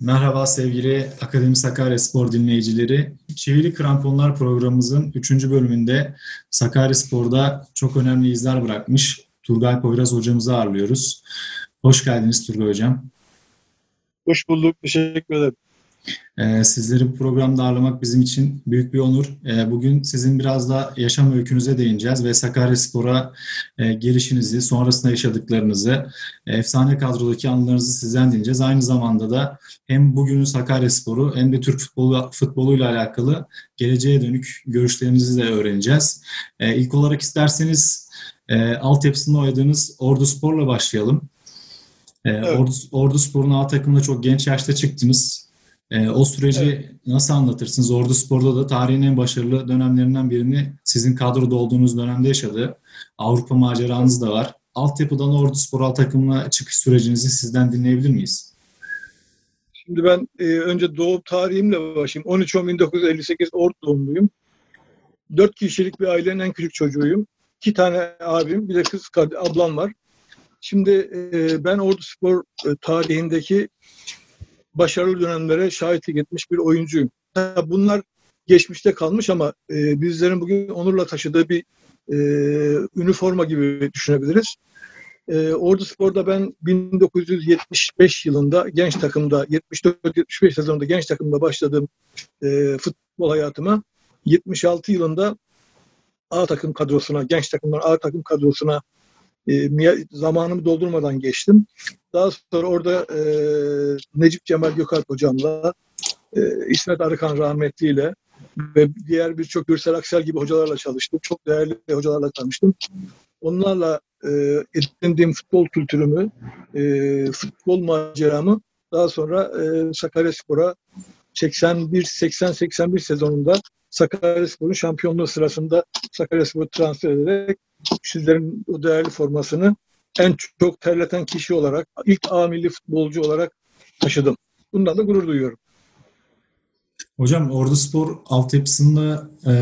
Merhaba sevgili Akademi Sakarya Spor dinleyicileri. Çivili Kramponlar programımızın 3. bölümünde Sakarya Spor'da çok önemli izler bırakmış Turgay Poyraz hocamızı ağırlıyoruz. Hoş geldiniz Turgay Hocam. Hoş bulduk. Teşekkür ederim. Ee, sizleri bu programda ağırlamak bizim için büyük bir onur. Ee, bugün sizin biraz da yaşam öykünüze değineceğiz ve Sakaryaspor'a e, gelişinizi, sonrasında yaşadıklarınızı, efsane kadrodaki anılarınızı sizden dinleyeceğiz. Aynı zamanda da hem bugünün Sakaryaspor'u hem de Türk futbolu, futboluyla alakalı geleceğe dönük görüşlerinizi de öğreneceğiz. E, ilk olarak isterseniz e, altyapısında oynadığınız Ordu Spor'la başlayalım. Evet. Ordu, Ordu Spor'un A takımında çok genç yaşta çıktınız. E, o süreci evet. nasıl anlatırsınız? Ordu Spor'da da tarihin en başarılı dönemlerinden birini sizin kadroda olduğunuz dönemde yaşadı. Avrupa maceranız da var. Altyapıdan Ordu Spor alt takımına çıkış sürecinizi sizden dinleyebilir miyiz? Şimdi ben e, önce doğum tarihimle başlayayım. 13 1958 Ordu doğumluyum. Dört kişilik bir ailenin en küçük çocuğuyum. İki tane abim, bir de kız ablam var. Şimdi e, ben Ordu Spor e, tarihindeki başarılı dönemlere şahitlik etmiş bir oyuncuyum. Bunlar geçmişte kalmış ama e, bizlerin bugün onurla taşıdığı bir e, üniforma gibi düşünebiliriz. E, Ordu Spor'da ben 1975 yılında genç takımda, 74-75 sezonunda genç takımda başladığım e, futbol hayatıma 76 yılında A takım kadrosuna, genç takımlar A takım kadrosuna e, zamanımı doldurmadan geçtim. Daha sonra orada e, Necip Cemal Gökalp hocamla, e, İsmet Arıkan rahmetliyle ve diğer birçok Gürsel Aksel gibi hocalarla çalıştım. Çok değerli hocalarla tanıştım. Onlarla e, edindiğim futbol kültürümü, e, futbol maceramı daha sonra e, Sakaryaspor'a 81-80-81 sezonunda Sakaryaspor'un şampiyonluğu sırasında Sakaryaspor'u transfer ederek sizlerin o değerli formasını en çok terleten kişi olarak, ilk A milli futbolcu olarak taşıdım. Bundan da gurur duyuyorum. Hocam Ordu Spor altyapısında e,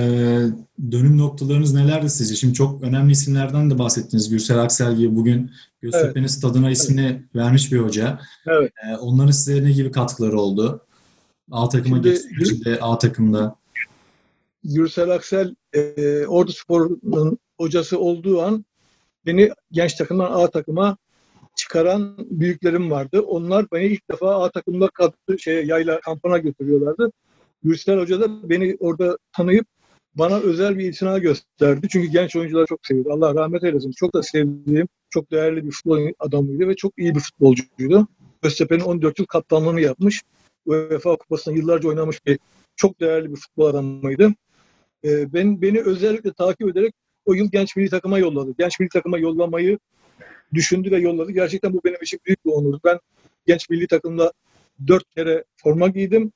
dönüm noktalarınız nelerdi sizce? Şimdi çok önemli isimlerden de bahsettiniz. Gürsel Aksel gibi bugün Göztepe'nin evet. stadına ismini evet. vermiş bir hoca. Evet. E, onların size ne gibi katkıları oldu? A takıma geçtiğinde A takımda. Gürsel Aksel e, Ordu Spor'un hocası olduğu an beni genç takımdan A takıma çıkaran büyüklerim vardı. Onlar beni ilk defa A takımda kadro, şey, yayla kampına götürüyorlardı. Gürsel Hoca da beni orada tanıyıp bana özel bir itina gösterdi. Çünkü genç oyuncuları çok seviyordu. Allah rahmet eylesin. Çok da sevdiğim, çok değerli bir futbol adamıydı ve çok iyi bir futbolcuydu. Göztepe'nin 14 yıl kaptanlığını yapmış. UEFA Kupası'nda yıllarca oynamış bir çok değerli bir futbol adamıydı. Ee, ben beni özellikle takip ederek o yıl genç milli takıma yolladı. Genç milli takıma yollamayı düşündü ve yolladı. Gerçekten bu benim için büyük bir onur. Ben genç milli takımda dört kere forma giydim.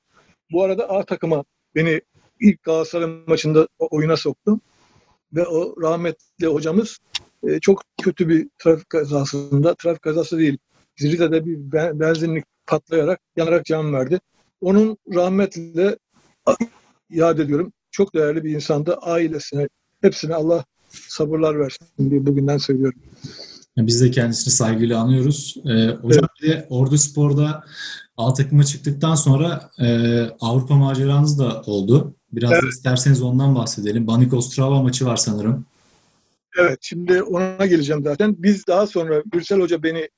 Bu arada A takıma beni ilk Galatasaray maçında oyuna soktu. Ve o rahmetli hocamız e, çok kötü bir trafik kazasında, trafik kazası değil, Rize'de bir benzinlik patlayarak, yanarak can verdi. Onun rahmetle yad ediyorum. Çok değerli bir insandı. Ailesine, hepsine Allah sabırlar versin diye bugünden söylüyorum. Biz de kendisini saygıyla anıyoruz. Ee, hocam evet. bir de Ordu Spor'da A takıma çıktıktan sonra e, Avrupa maceranız da oldu. Biraz evet. da isterseniz ondan bahsedelim. Banik Ostrava maçı var sanırım. Evet, şimdi ona geleceğim zaten. Biz daha sonra Gürsel Hoca beni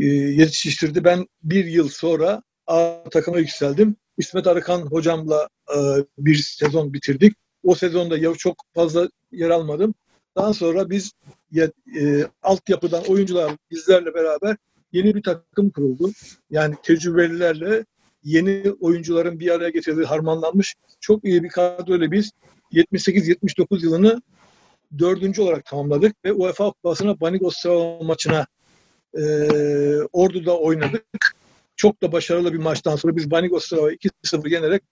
e, yetiştirdi. Ben bir yıl sonra A takıma yükseldim. İsmet Arıkan hocamla e, bir sezon bitirdik. O sezonda ya çok fazla yer almadım. Daha sonra biz e, altyapıdan oyuncular bizlerle beraber yeni bir takım kuruldu. Yani tecrübelilerle yeni oyuncuların bir araya getirildiği harmanlanmış çok iyi bir kadroyla biz 78-79 yılını dördüncü olarak tamamladık ve UEFA Kupası'na Banik Ostrava maçına e, Ordu'da oynadık. Çok da başarılı bir maçtan sonra biz Banik Ostrava'yı 2-0 yenerek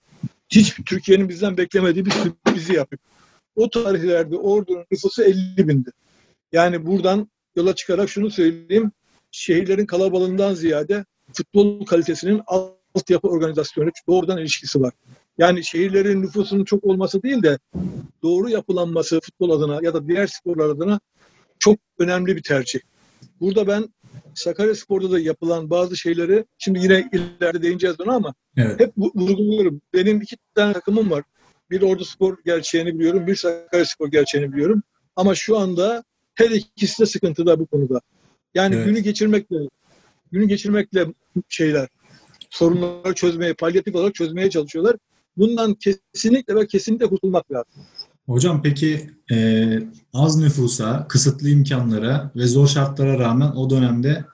hiç Türkiye'nin bizden beklemediği bir sürprizi yaptık. O tarihlerde Ordu'nun nüfusu 50 bindi. Yani buradan yola çıkarak şunu söyleyeyim. Şehirlerin kalabalığından ziyade futbol kalitesinin altyapı organizasyonu doğrudan ilişkisi var. Yani şehirlerin nüfusunun çok olması değil de doğru yapılanması futbol adına ya da diğer sporlar adına çok önemli bir tercih. Burada ben Sakaryaspor'da da yapılan bazı şeyleri şimdi yine ileride değineceğiz ona ama Evet. hep vu- vurguluyorum. Benim iki tane takımım var. Bir Ordu Spor gerçeğini biliyorum, bir Sakaryaspor gerçeğini biliyorum. Ama şu anda her ikisi de sıkıntıda bu konuda. Yani Evet. günü geçirmekle günü geçirmekle şeyler sorunları çözmeye, palyatif olarak çözmeye çalışıyorlar. Bundan kesinlikle ve kesinlikle kurtulmak lazım. Hocam peki e, az nüfusa, kısıtlı imkanlara ve zor şartlara rağmen o dönemde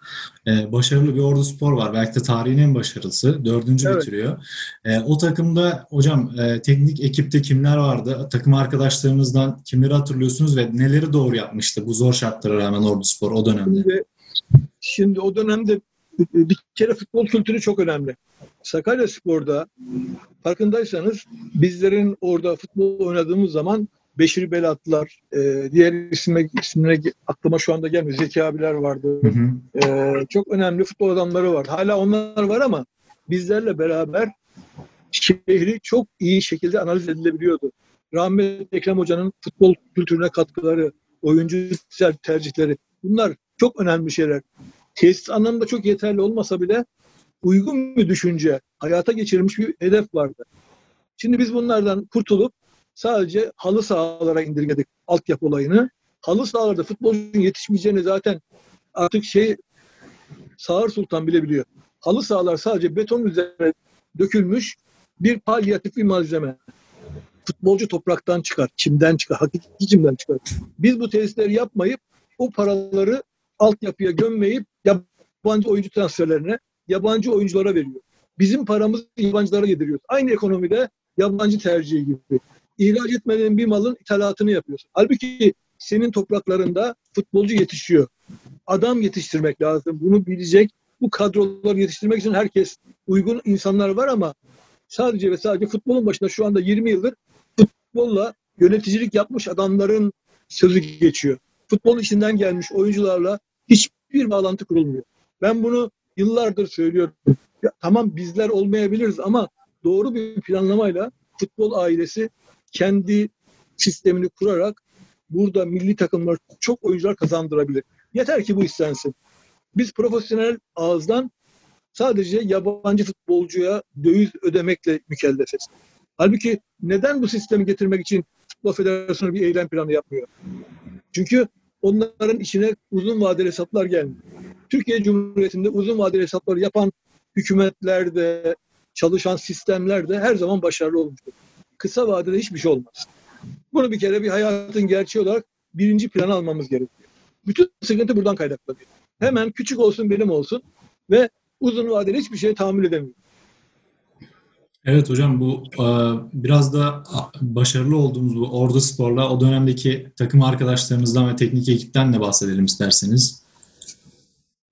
e, başarılı bir Ordu Spor var. Belki de tarihin en başarılısı. Dördüncü Evet. bitiriyor. E, o takımda hocam e, teknik ekipte kimler vardı? Takım arkadaşlarınızdan kimleri hatırlıyorsunuz ve neleri doğru yapmıştı bu zor şartlara rağmen Ordu Spor o dönemde? Şimdi, şimdi o dönemde bir kere futbol kültürü çok önemli. Sakaryaspor'da farkındaysanız bizlerin orada futbol oynadığımız zaman Beşir Belatlar, e, diğer isimle, isimle aklıma şu anda gelmiyor. Zeki abiler vardı. Hı hı. E, çok önemli futbol adamları var. Hala onlar var ama bizlerle beraber şehri çok iyi şekilde analiz edilebiliyordu. Rahmetli Ekrem Hoca'nın futbol kültürüne katkıları, oyuncu tercihleri bunlar çok önemli şeyler. Tesis anlamında çok yeterli olmasa bile uygun bir düşünce, hayata geçirilmiş bir hedef vardı. Şimdi biz bunlardan kurtulup sadece halı sahalara indirgedik altyapı olayını. Halı sahalarda futbolcunun yetişmeyeceğini zaten artık şey Sağır Sultan bile biliyor. Halı sahalar sadece beton üzerine dökülmüş bir palyatif bir malzeme. Futbolcu topraktan çıkar, çimden çıkar, hakiki çimden çıkar. Biz bu tesisleri yapmayıp o paraları altyapıya gömmeyip yabancı oyuncu transferlerine, yabancı oyunculara veriyor. Bizim paramızı yabancılara yediriyoruz. Aynı ekonomide yabancı tercihi gibi. İhraç etmediğin bir malın ithalatını yapıyorsun. Halbuki senin topraklarında futbolcu yetişiyor. Adam yetiştirmek lazım. Bunu bilecek. Bu kadroları yetiştirmek için herkes uygun insanlar var ama sadece ve sadece futbolun başında şu anda 20 yıldır futbolla yöneticilik yapmış adamların sözü geçiyor. Futbol içinden gelmiş oyuncularla hiçbir bağlantı kurulmuyor. Ben bunu yıllardır söylüyorum. Ya, tamam bizler olmayabiliriz ama doğru bir planlamayla futbol ailesi kendi sistemini kurarak burada milli takımlar çok oyuncular kazandırabilir. Yeter ki bu istensin. Biz profesyonel ağızdan sadece yabancı futbolcuya döviz ödemekle mükellefiz. Halbuki neden bu sistemi getirmek için Futbol Federasyonu bir eylem planı yapmıyor? Çünkü onların içine uzun vadeli hesaplar gelmiyor. Türkiye Cumhuriyeti'nde uzun vadeli hesapları yapan hükümetlerde, çalışan sistemlerde her zaman başarılı olmuştur. Kısa vadede hiçbir şey olmaz. Bunu bir kere bir hayatın gerçeği olarak birinci plana almamız gerekiyor. Bütün sıkıntı buradan kaynaklanıyor. Hemen küçük olsun benim olsun ve uzun vadeli hiçbir şeye tahammül edemiyor. Evet hocam bu e, biraz da başarılı olduğumuz bu Ordu Spor'la o dönemdeki takım arkadaşlarınızdan ve teknik ekipten de bahsedelim isterseniz.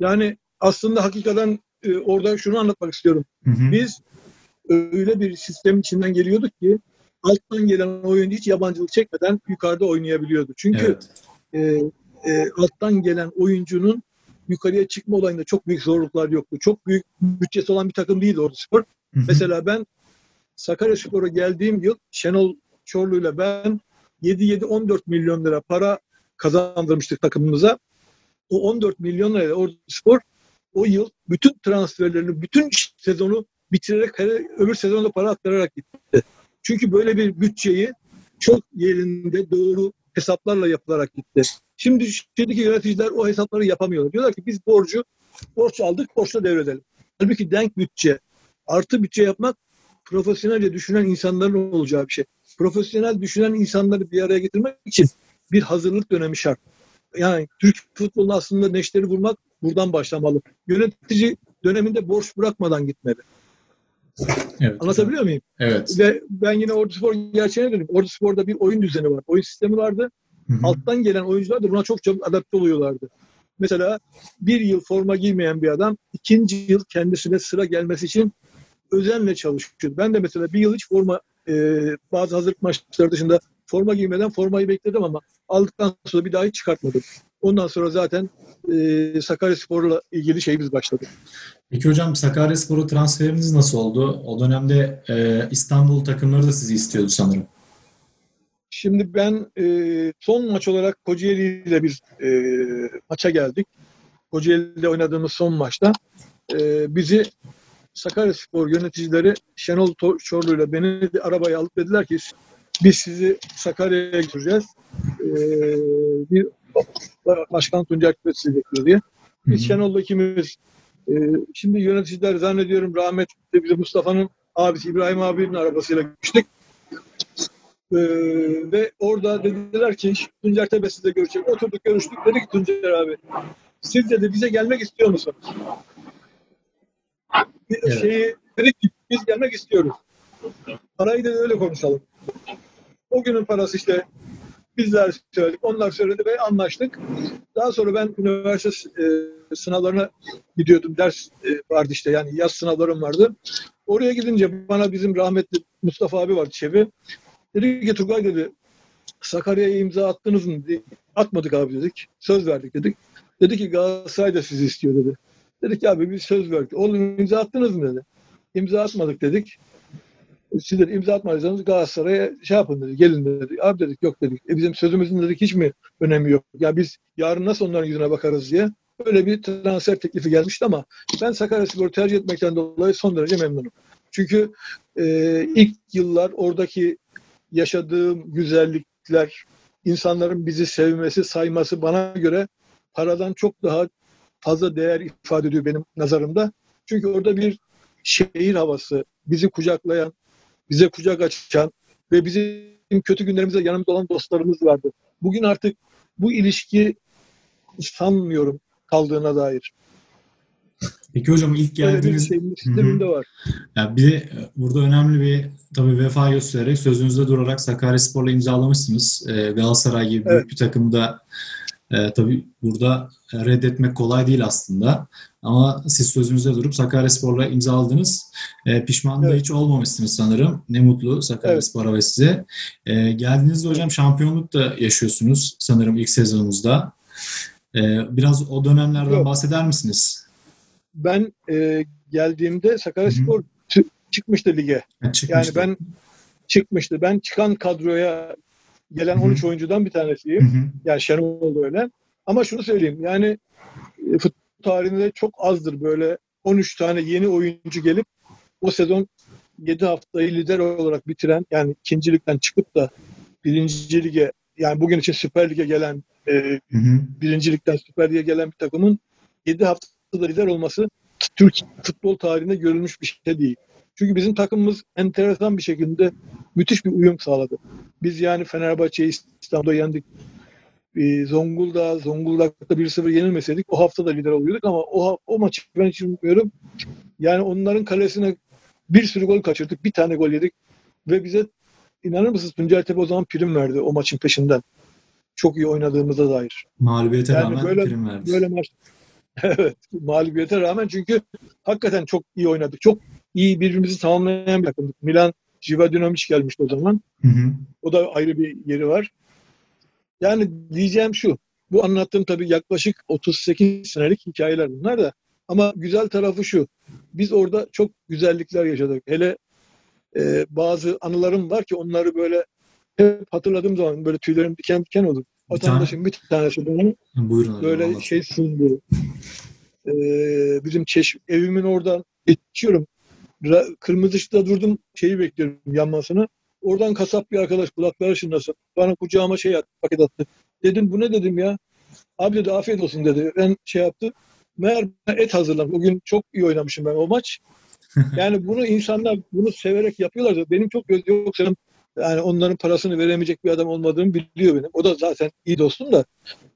Yani aslında hakikaten e, orada şunu anlatmak istiyorum. Hı hı. Biz öyle bir sistemin içinden geliyorduk ki alttan gelen oyuncu hiç yabancılık çekmeden yukarıda oynayabiliyordu. Çünkü Evet. e, e, alttan gelen oyuncunun yukarıya çıkma olayında çok büyük zorluklar yoktu. Çok büyük bütçesi olan bir takım değildi Ordu Spor. Hı hı. Mesela ben Sakaryaspor'a geldiğim yıl Şenol Çorlu'yla ben 7-7-14 milyon lira para kazandırmıştık takımımıza. O 14 milyon lirayla Ordu Spor o yıl bütün transferlerini, bütün sezonu bitirerek öbür sezonda para aktararak gitti. Çünkü böyle bir bütçeyi çok yerinde doğru hesaplarla yapılarak gitti. Şimdi Türkiye'deki yöneticiler o hesapları yapamıyorlar. Diyorlar ki biz borcu borç aldık, borçla devredelim. Halbuki denk bütçe, artı bütçe yapmak profesyonelce düşünen insanların olacağı bir şey. Profesyonel düşünen insanları bir araya getirmek için bir hazırlık dönemi şart. Yani Türk futbolunda aslında neşteri vurmak buradan başlamalı. Yönetici döneminde borç bırakmadan gitmeli. Evet. Anlatabiliyor muyum? Evet. Ve ben yine Ordu Spor gerçeğine dönüyorum. Ordu Spor'da bir oyun düzeni var. Oyun sistemi vardı. Hı hı. Alttan gelen oyuncular da buna çok çabuk adapte oluyorlardı. Mesela bir yıl forma giymeyen bir adam ikinci yıl kendisine sıra gelmesi için özenle çalışıyor. Ben de mesela bir yıl hiç forma e, bazı hazırlık maçları dışında forma giymeden formayı bekledim ama aldıktan sonra bir daha hiç çıkartmadım. Ondan sonra zaten e, Sakaryaspor'la ilgili şeyimiz başladı. Peki hocam Sakaryaspor'a transferiniz nasıl oldu? O dönemde e, İstanbul takımları da sizi istiyordu sanırım. Şimdi ben e, son maç olarak Kocaeli ile bir e, maça geldik. Kocaeli'de oynadığımız son maçta e, bizi Sakaryaspor yöneticileri Şenol Çorlu ile beni arabaya alıp dediler ki biz sizi Sakarya'ya götüreceğiz. E, bir Başkan Tuncay sizi bekliyor diye. Biz Şenol'la ikimiz e, şimdi yöneticiler zannediyorum rahmetli bize Mustafa'nın abisi İbrahim abinin arabasıyla gitmiştik. Ee, ve orada dediler ki Tuncer Tepe sizle görüşecek. Oturduk görüştük. Dedi ki Tuncer abi siz dedi bize gelmek istiyor musunuz? Evet. Şeyi, dedik ki biz gelmek istiyoruz. Parayı da öyle konuşalım. O günün parası işte bizler söyledik, onlar söyledi ve anlaştık. Daha sonra ben üniversite e, sınavlarına gidiyordum. Ders e, vardı işte yani yaz sınavlarım vardı. Oraya gidince bana bizim rahmetli Mustafa abi vardı şefi. Dedi ki Turgay dedi Sakarya'ya imza attınız mı? Dedi. Atmadık abi dedik. Söz verdik dedik. Dedi ki Galatasaray da sizi istiyor dedi. Dedik abi biz söz verdik. Oğlum imza attınız mı dedi. İmza atmadık dedik. Siz dedi imza atmadıysanız Galatasaray'a şey yapın dedi. Gelin dedi. Abi dedik yok dedik. E bizim sözümüzün dedik hiç mi önemi yok? Ya biz yarın nasıl onların yüzüne bakarız diye. Böyle bir transfer teklifi gelmişti ama ben Sakaryaspor'u tercih etmekten dolayı son derece memnunum. Çünkü e, ilk yıllar oradaki yaşadığım güzellikler, insanların bizi sevmesi, sayması bana göre paradan çok daha fazla değer ifade ediyor benim nazarımda. Çünkü orada bir şehir havası, bizi kucaklayan, bize kucak açan ve bizim kötü günlerimizde yanımızda olan dostlarımız vardı. Bugün artık bu ilişki sanmıyorum kaldığına dair. Peki hocam ilk geldiğiniz... Öyle bir var. Ya bir de burada önemli bir tabii vefa göstererek sözünüzde durarak Sakaryaspor'la imzalamışsınız. Ee, Galatasaray gibi evet. büyük bir takımda e, tabii burada reddetmek kolay değil aslında. Ama siz sözünüzde durup Sakaryaspor'la imzaladınız. E, pişman da evet. hiç olmamışsınız sanırım. Ne mutlu Sakaryaspor'a evet. ve size. E, geldiğinizde hocam şampiyonluk da yaşıyorsunuz sanırım ilk sezonunuzda. E, biraz o dönemlerden Yok. bahseder misiniz? Ben e, geldiğimde Sakaryaspor çıkmıştı lige. Ha, çıkmıştı. Yani ben çıkmıştı. Ben çıkan kadroya gelen Hı-hı. 13 oyuncudan bir tanesiyim. Hı-hı. Yani Şenol da öyle. Ama şunu söyleyeyim yani e, futbol tarihinde çok azdır böyle 13 tane yeni oyuncu gelip o sezon 7 haftayı lider olarak bitiren yani ikincilikten çıkıp da birinci lige yani bugün için Süper Lig'e gelen e, hı hı. birincilikten Süper Lig'e gelen bir takımın 7 haftada lider olması Türk futbol tarihinde görülmüş bir şey değil. Çünkü bizim takımımız enteresan bir şekilde müthiş bir uyum sağladı. Biz yani Fenerbahçe'yi İstanbul'da yendik. Ee, Zonguldak, Zonguldak'ta 1-0 yenilmeseydik o hafta da lider oluyorduk ama o, o maçı ben hiç unutmuyorum. Yani onların kalesine bir sürü gol kaçırdık. Bir tane gol yedik. Ve bize inanır mısınız Tuncel Tepe o zaman prim verdi o maçın peşinden. Çok iyi oynadığımıza dair. Mağlubiyete yani rağmen böyle, prim verdi. Böyle maç. evet. Mağlubiyete rağmen çünkü hakikaten çok iyi oynadık. Çok iyi birbirimizi tamamlayan bir takımdık. Milan Jiva Dinovic gelmişti o zaman. Hı hı. O da ayrı bir yeri var. Yani diyeceğim şu. Bu anlattığım tabii yaklaşık 38 senelik hikayeler bunlar da. Ama güzel tarafı şu. Biz orada çok güzellikler yaşadık. Hele e, bazı anılarım var ki onları böyle hep hatırladığım zaman böyle tüylerim diken diken olur. Vatandaşın bir tanesi bana böyle şey sundu. Ee, bizim çeşm evimin oradan geçiyorum. Kırmızı ışıkta durdum şeyi bekliyorum yanmasını. Oradan kasap bir arkadaş kulakları şınlasın. Bana kucağıma şey attı, paket attı. Dedim bu ne dedim ya. Abi dedi afiyet olsun dedi. Ben şey yaptı. Meğer et hazırlamış. O gün çok iyi oynamışım ben o maç. Yani bunu insanlar bunu severek yapıyorlar. Benim çok yoksa yani onların parasını veremeyecek bir adam olmadığımı biliyor benim. O da zaten iyi dostum da.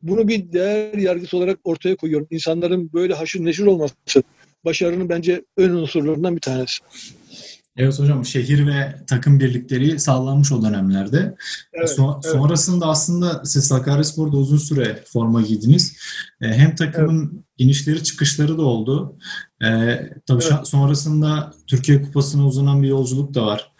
Bunu bir değer yargısı olarak ortaya koyuyorum. İnsanların böyle haşır neşir olması başarının bence ön unsurlarından bir tanesi. Evet hocam şehir ve takım birlikleri sağlanmış o dönemlerde. Evet, so- evet. Sonrasında aslında siz Sakaryaspor'da uzun süre forma giydiniz. E, hem takımın evet. inişleri çıkışları da oldu. E, tabii evet. sonrasında Türkiye Kupası'na uzanan bir yolculuk da var.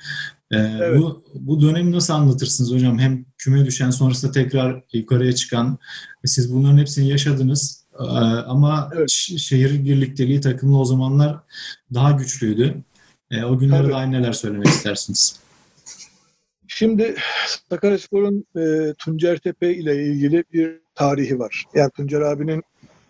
E, evet. Bu bu dönemi nasıl anlatırsınız hocam? Hem küme düşen sonrasında tekrar yukarıya çıkan siz bunların hepsini yaşadınız. E, ama evet. şehir birlikteliği takımla o zamanlar daha güçlüydü. E, o günlere dair neler söylemek istersiniz? Şimdi Sakaryaspor'un e, Tuncer Tepe ile ilgili bir tarihi var. Yani Tuncer abinin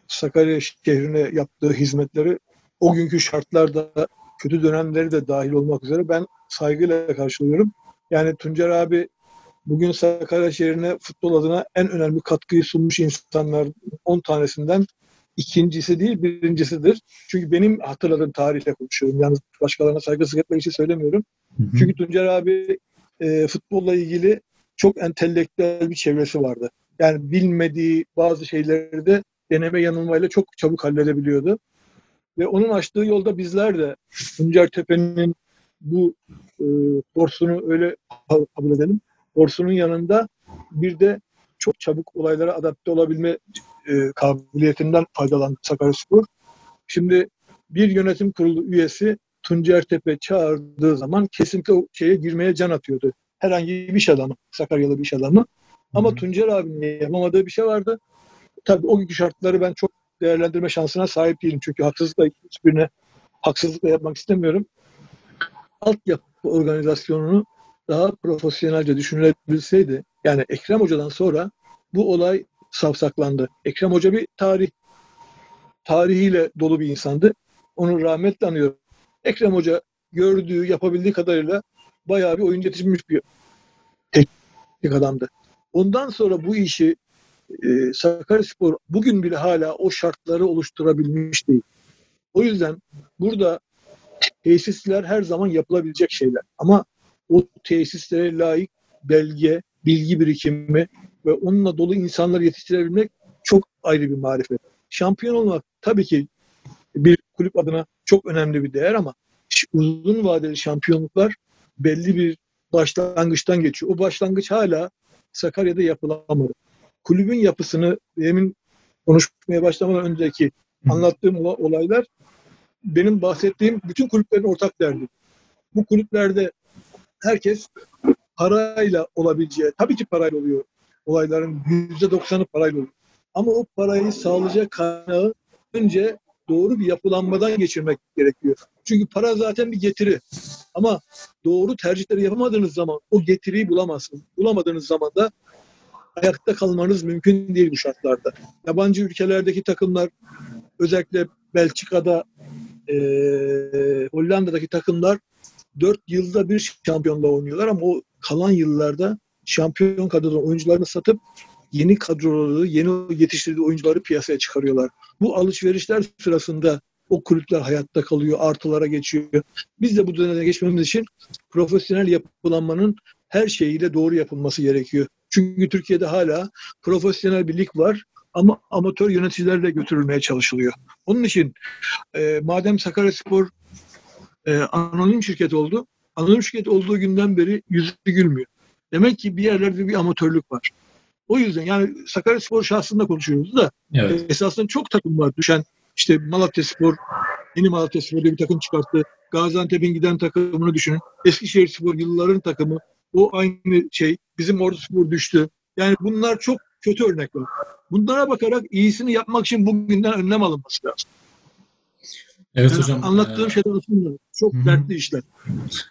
Sakarya şehrine yaptığı hizmetleri o günkü şartlarda kötü dönemleri de dahil olmak üzere ben saygıyla karşılıyorum. Yani Tuncer abi bugün Sakarya şehrine futbol adına en önemli katkıyı sunmuş insanlar 10 tanesinden ikincisi değil birincisidir. Çünkü benim hatırladığım tarihle konuşuyorum. Yalnız başkalarına saygısızlık etmek için söylemiyorum. Hı hı. Çünkü Tuncer abi e, futbolla ilgili çok entelektüel bir çevresi vardı. Yani bilmediği bazı şeyleri de deneme yanılmayla çok çabuk halledebiliyordu. Ve onun açtığı yolda bizler de Tuncer Tepe'nin bu e, forsunu öyle kabul edelim. Forsunun yanında bir de çok çabuk olaylara adapte olabilme e, kabiliyetinden faydalandı Sakaryaspor. Şimdi bir yönetim kurulu üyesi Tuncer Tepe çağırdığı zaman kesinlikle o şeye girmeye can atıyordu. Herhangi bir iş adamı, Sakaryalı bir iş adamı. Ama Hı hı. Tuncer abinin yapamadığı bir şey vardı. Tabii o günkü şartları ben çok değerlendirme şansına sahip değilim. Çünkü haksızlıkla hiçbirine haksızlıkla yapmak istemiyorum. Altyapı organizasyonunu daha profesyonelce düşünülebilseydi, yani Ekrem Hoca'dan sonra bu olay savsaklandı. Ekrem Hoca bir tarih tarihiyle dolu bir insandı. Onu rahmetle anıyorum. Ekrem Hoca gördüğü, yapabildiği kadarıyla bayağı bir oyun yetişmiş bir teknik adamdı. Ondan sonra bu işi e, Sakaryaspor bugün bile hala o şartları oluşturabilmiş değil. O yüzden burada tesisler her zaman yapılabilecek şeyler. Ama o tesislere layık belge, bilgi birikimi ve onunla dolu insanları yetiştirebilmek çok ayrı bir marifet. Şampiyon olmak tabii ki bir kulüp adına çok önemli bir değer ama uzun vadeli şampiyonluklar belli bir başlangıçtan geçiyor. O başlangıç hala Sakarya'da yapılamadı. Kulübün yapısını demin konuşmaya başlamadan önceki anlattığım ola- olaylar benim bahsettiğim bütün kulüplerin ortak derdi. Bu kulüplerde herkes parayla olabileceği, tabii ki parayla oluyor. Olayların yüzde doksanı parayla oluyor. Ama o parayı sağlayacak kaynağı önce doğru bir yapılanmadan geçirmek gerekiyor. Çünkü para zaten bir getiri. Ama doğru tercihleri yapamadığınız zaman o getiriyi bulamazsınız. Bulamadığınız zaman da ayakta kalmanız mümkün değil bu şartlarda. Yabancı ülkelerdeki takımlar özellikle Belçika'da eee, Hollanda'daki takımlar 4 yılda bir şampiyonla oynuyorlar ama o kalan yıllarda şampiyon kadro oyuncularını satıp yeni kadroları, yeni yetiştirdiği oyuncuları piyasaya çıkarıyorlar. Bu alışverişler sırasında o kulüpler hayatta kalıyor, artılara geçiyor. Biz de bu döneme geçmemiz için profesyonel yapılanmanın her şeyiyle doğru yapılması gerekiyor. Çünkü Türkiye'de hala profesyonel bir lig var ama amatör yöneticilerle götürülmeye çalışılıyor. Onun için e, madem Sakaryaspor e, anonim şirket oldu, anonim şirket olduğu günden beri yüzü gülmüyor. Demek ki bir yerlerde bir amatörlük var. O yüzden yani Sakaryaspor şahsında konuşuyoruz da Evet. esasında çok takım var düşen. İşte Malatyaspor, yeni Malatyaspor diye bir takım çıkarttı. Gaziantep'in giden takımını düşünün. Eskişehirspor yılların takımı. O aynı şey. Bizim Orduspor düştü. Yani bunlar çok kötü örnekler. Bunlara bakarak iyisini yapmak için bugünden önlem alınması lazım. Evet Yani hocam. anlattığım e, şeyler aslında çok Hı hı. dertli işler.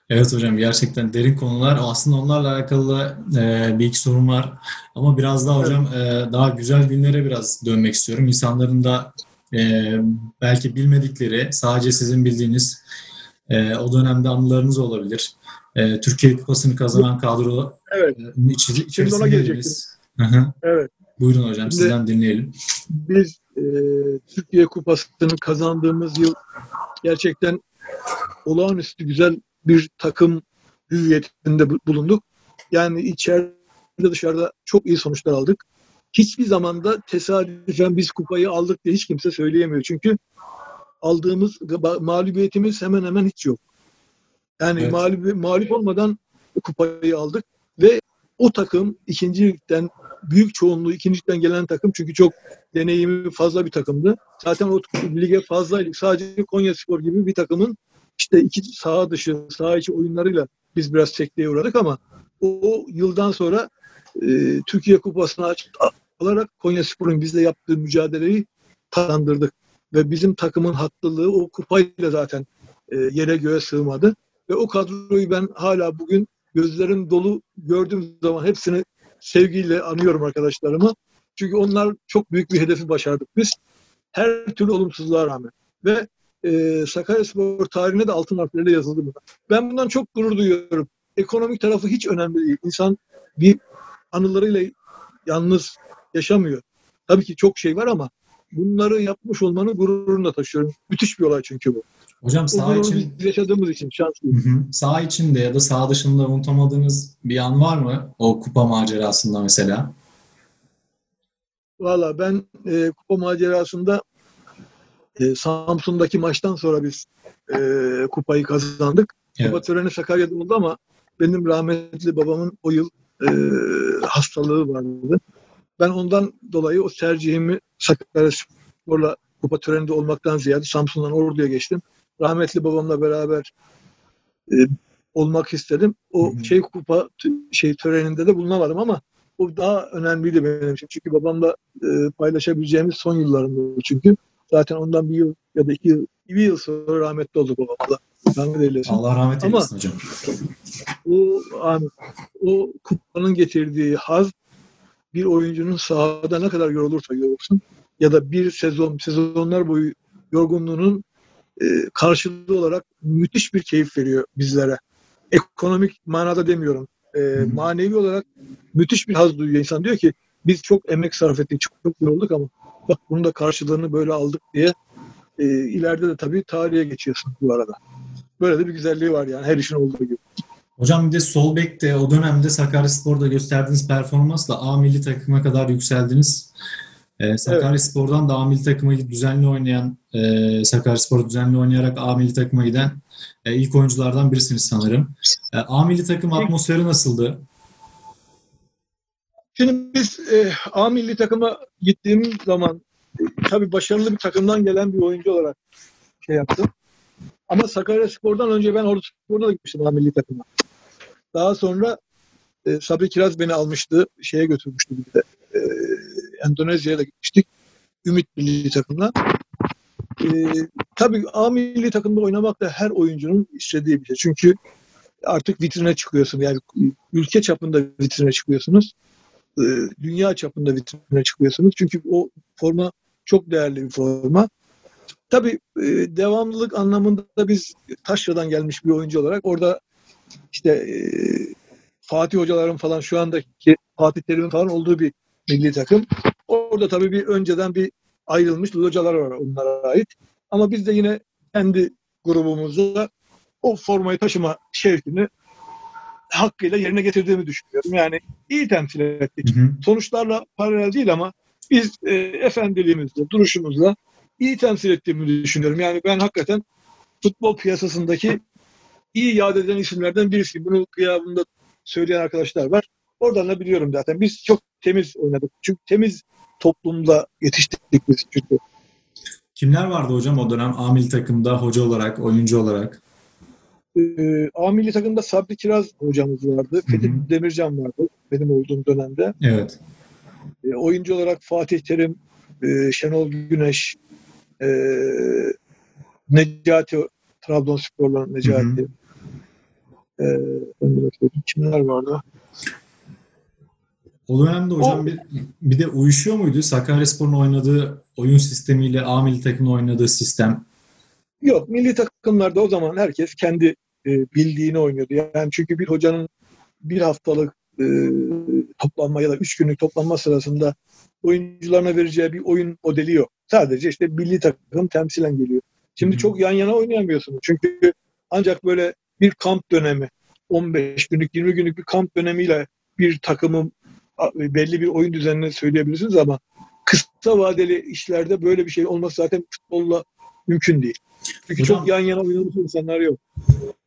Evet hocam gerçekten derin konular. Aslında onlarla alakalı e, bir iki sorun var. Ama biraz daha hocam e, daha güzel günlere biraz dönmek istiyorum. İnsanların da e, belki bilmedikleri, sadece sizin bildiğiniz e, o dönemde anılarınız olabilir. E, Türkiye Kupası'nı kazanan kadro Evet, e, içi- Şimdi ona gelecektim. Evet. Buyurun hocam Şimdi- sizden dinleyelim. Biz e, Türkiye Kupası'nı kazandığımız yıl gerçekten olağanüstü güzel bir takım hüviyetinde bu- bulunduk. Yani içeride dışarıda çok iyi sonuçlar aldık. Hiçbir zamanda tesadüfen biz kupayı aldık diye hiç kimse söyleyemiyor. Çünkü aldığımız mağlubiyetimiz hemen hemen hiç yok. Yani Evet. mağlup, mağlup olmadan kupayı aldık ve o takım ikinci ligden büyük çoğunluğu ikinci ligden gelen takım çünkü çok deneyimi fazla bir takımdı. Zaten o lige fazlaydık. Sadece Konya Spor gibi bir takımın işte iki saha dışı, saha içi oyunlarıyla biz biraz sekteye uğradık ama o, yıldan sonra e, Türkiye Kupası'nı aç- alarak Konya Spor'un bizle yaptığı mücadeleyi kazandırdık. Ve bizim takımın haklılığı o kupayla zaten e, yere göğe sığmadı. Ve o kadroyu ben hala bugün gözlerim dolu gördüğüm zaman hepsini sevgiyle anıyorum arkadaşlarımı. Çünkü onlar çok büyük bir hedefi başardık biz. Her türlü olumsuzluğa rağmen. Ve e, Sakaryaspor tarihine de altın harflerle yazıldı bu. Ben bundan çok gurur duyuyorum. Ekonomik tarafı hiç önemli değil. İnsan bir anılarıyla yalnız yaşamıyor. Tabii ki çok şey var ama bunları yapmış olmanın gururunu da taşıyorum. Müthiş bir olay çünkü bu. Hocam sağ için yaşadığımız için şanslıyız. Hı hı. Sağ içinde ya da sağ dışında unutamadığınız bir an var mı? O kupa macerasında mesela. Valla ben e, kupa macerasında e, Samsun'daki maçtan sonra biz e, kupayı kazandık. Evet. Kupa töreni Sakarya'da oldu ama benim rahmetli babamın o yıl e, hastalığı vardı. Ben ondan dolayı o tercihimi Sakaryaspor'la kupa töreninde olmaktan ziyade Samsun'dan Ordu'ya geçtim. Rahmetli babamla beraber e, olmak istedim. O Hı hı. şey kupa şey töreninde de bulunamadım ama o daha önemliydi benim için. Çünkü babamla e, paylaşabileceğimiz son yıllarımdı çünkü. Zaten ondan bir yıl ya da iki yıl, bir yıl sonra rahmetli oldu babamla. Rahmet eylesin. Allah rahmet Ama- eylesin hocam. O o kupanın getirdiği haz bir oyuncunun sahada ne kadar yorulursa yorulsun ya da bir sezon, sezonlar boyu yorgunluğunun karşılığı olarak müthiş bir keyif veriyor bizlere. Ekonomik manada demiyorum. E, manevi olarak müthiş bir haz duyuyor insan. Diyor ki biz çok emek sarf ettik, çok, çok yorulduk ama bak bunun da karşılığını böyle aldık diye e, ileride de tabii tarihe geçiyorsun bu arada. Böyle de bir güzelliği var yani her işin olduğu gibi. Hocam bir de sol bekte o dönemde Sakaryaspor'da gösterdiğiniz performansla A milli takıma kadar yükseldiniz. Ee, Sakaryaspor'dan da A milli takıma düzenli oynayan, e, Sakaryaspor düzenli oynayarak A milli takıma giden e, ilk oyunculardan birisiniz sanırım. E, A milli takım atmosferi nasıldı? Şimdi biz e, A milli takıma gittiğim zaman tabii başarılı bir takımdan gelen bir oyuncu olarak şey yaptım. Ama Sakaryaspor'dan önce ben Ordu Spor'una da gitmiştim A milli takıma. Daha sonra e, Sabri Kiraz beni almıştı. Şeye götürmüştü bir de. E, Endonezya'ya da gitmiştik. Ümit milli takımla. E, tabii A milli takımda oynamak da her oyuncunun istediği bir şey. Çünkü artık vitrine çıkıyorsun. Yani ülke çapında vitrine çıkıyorsunuz e, dünya çapında vitrine çıkıyorsunuz. Çünkü o forma çok değerli bir forma. Tabii e, devamlılık anlamında biz Taşra'dan gelmiş bir oyuncu olarak orada işte e, Fatih hocaların falan şu andaki Fatih Terim'in falan olduğu bir milli takım. Orada tabii bir önceden bir ayrılmış hocalar var onlara ait. Ama biz de yine kendi grubumuzda o formayı taşıma şevkini hakkıyla yerine getirdiğimi düşünüyorum. Yani iyi temsil ettik. Hı hı. Sonuçlarla paralel değil ama biz e, efendiliğimizle, duruşumuzla iyi temsil ettiğimi düşünüyorum. Yani ben hakikaten futbol piyasasındaki iyi yad edilen isimlerden birisiyim. Bunu kıyabında söyleyen arkadaşlar var. Oradan da biliyorum zaten. Biz çok temiz oynadık. Çünkü temiz toplumda yetiştik biz çünkü. Kimler vardı hocam o dönem A milli takımda hoca olarak, oyuncu olarak? Ee, A milli takımda Sabri Kiraz hocamız vardı. Fethi hı. Demircan vardı benim olduğum dönemde. Evet. E, oyuncu olarak Fatih Terim, e, Şenol Güneş, e, Necati Trabzonspor'dan Necati. E, efendime söyleyeyim, kimler vardı? O dönemde hocam O- bir, bir de uyuşuyor muydu Sakaryaspor'un oynadığı oyun sistemiyle A milli takımın oynadığı sistem? Yok, milli takımlarda o zaman herkes kendi e, bildiğini oynuyordu. Yani çünkü bir hocanın bir haftalık e, toplanma ya da üç günlük toplanma sırasında oyuncularına vereceği bir oyun modeli yok. Sadece işte milli takım temsilen geliyor. Şimdi Hı çok yan yana oynayamıyorsunuz. Çünkü ancak böyle bir kamp dönemi, 15 günlük, 20 günlük bir kamp dönemiyle bir takımın belli bir oyun düzenini söyleyebilirsiniz ama kısa vadeli işlerde böyle bir şey olması zaten futbolla mümkün değil. Çünkü Hocam- çok yan yana oynamış insanlar yok.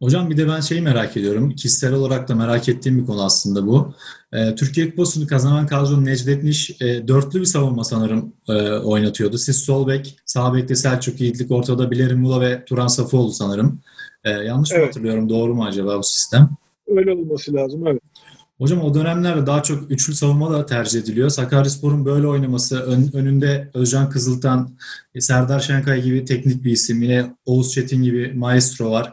Hocam bir de ben şeyi merak ediyorum. Kişisel olarak da merak ettiğim bir konu aslında bu. Ee, Türkiye Kupası'nı kazanan kadro Necdet Niş e, dörtlü bir savunma sanırım e, oynatıyordu. Siz sol bek, sağ bekte Selçuk Yiğitlik, ortada Bilerim Mula ve Turan Safoğlu sanırım. E, yanlış mı Evet. hatırlıyorum? Doğru mu acaba bu sistem? Öyle olması lazım. Evet. Hocam o dönemlerde daha çok üçlü savunma da tercih ediliyor. Sakaryaspor'un böyle oynaması, ön- önünde Özcan Kızıltan, e, Serdar Şenkay gibi teknik bir isim, yine Oğuz Çetin gibi maestro var.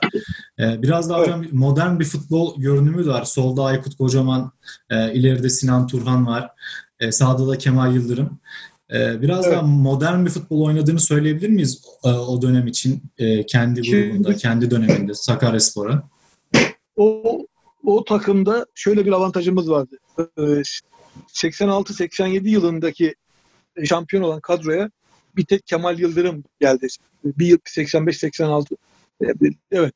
E, Biraz daha Evet. hocam modern bir futbol görünümü de var. Solda Aykut Kocaman, e, ileride Sinan Turhan var. E, Sağda da Kemal Yıldırım. Ee, biraz evet. daha modern bir futbol oynadığını söyleyebilir miyiz e, o dönem için e, kendi grubunda, kendi döneminde Sakaryaspor'a? O o takımda şöyle bir avantajımız vardı. 86-87 ee, yılındaki şampiyon olan kadroya bir tek Kemal Yıldırım geldi. Bir yıl 85-86. Evet.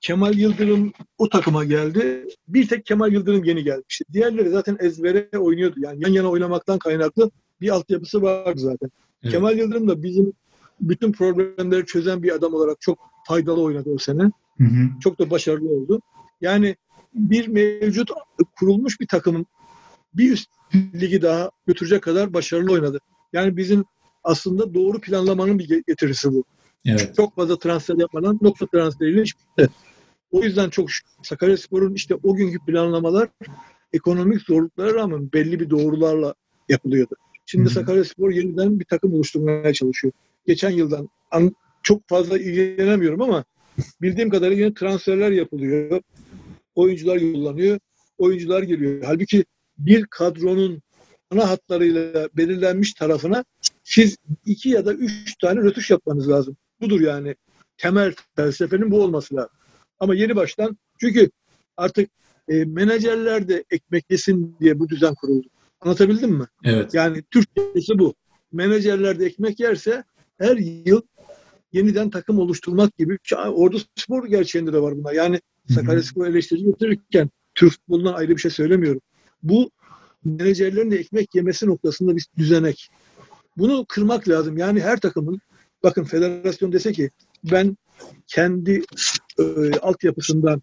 Kemal Yıldırım o takıma geldi. Bir tek Kemal Yıldırım yeni gelmişti. Diğerleri zaten ezbere oynuyordu. Yani yan yana oynamaktan kaynaklı bir altyapısı vardı zaten. Evet. Kemal Yıldırım da bizim bütün problemleri çözen bir adam olarak çok faydalı oynadı o sene. Hı hı. Çok da başarılı oldu. Yani bir mevcut kurulmuş bir takımın bir üst ligi daha götürecek kadar başarılı oynadı. Yani bizim aslında doğru planlamanın bir getirisi bu. Evet. Çok fazla transfer yapmadan nokta transferiyle iş bitti. O yüzden çok Sakaryaspor'un işte o günkü planlamalar ekonomik zorluklara rağmen belli bir doğrularla yapılıyordu. Şimdi Sakaryaspor yeniden bir takım oluşturmaya çalışıyor. Geçen yıldan çok fazla ilgilenemiyorum ama bildiğim kadarıyla yine transferler yapılıyor. Oyuncular yollanıyor. Oyuncular geliyor. Halbuki bir kadronun ana hatlarıyla belirlenmiş tarafına siz iki ya da üç tane rötuş yapmanız lazım. Budur yani temel felsefenin bu olması lazım. Ama yeni baştan çünkü artık e, menajerler de ekmek yesin diye bu düzen kuruldu. Anlatabildim mi? Evet. Yani Türkçesi bu. Menajerler de ekmek yerse her yıl yeniden takım oluşturmak gibi Ordu Spor gerçeğinde de var buna. Yani Sakaryaspor eleştiri getirirken Türk futbolundan ayrı bir şey söylemiyorum. Bu menajerlerin de ekmek yemesi noktasında bir düzenek. Bunu kırmak lazım. Yani her takımın bakın federasyon dese ki ben kendi e, altyapısından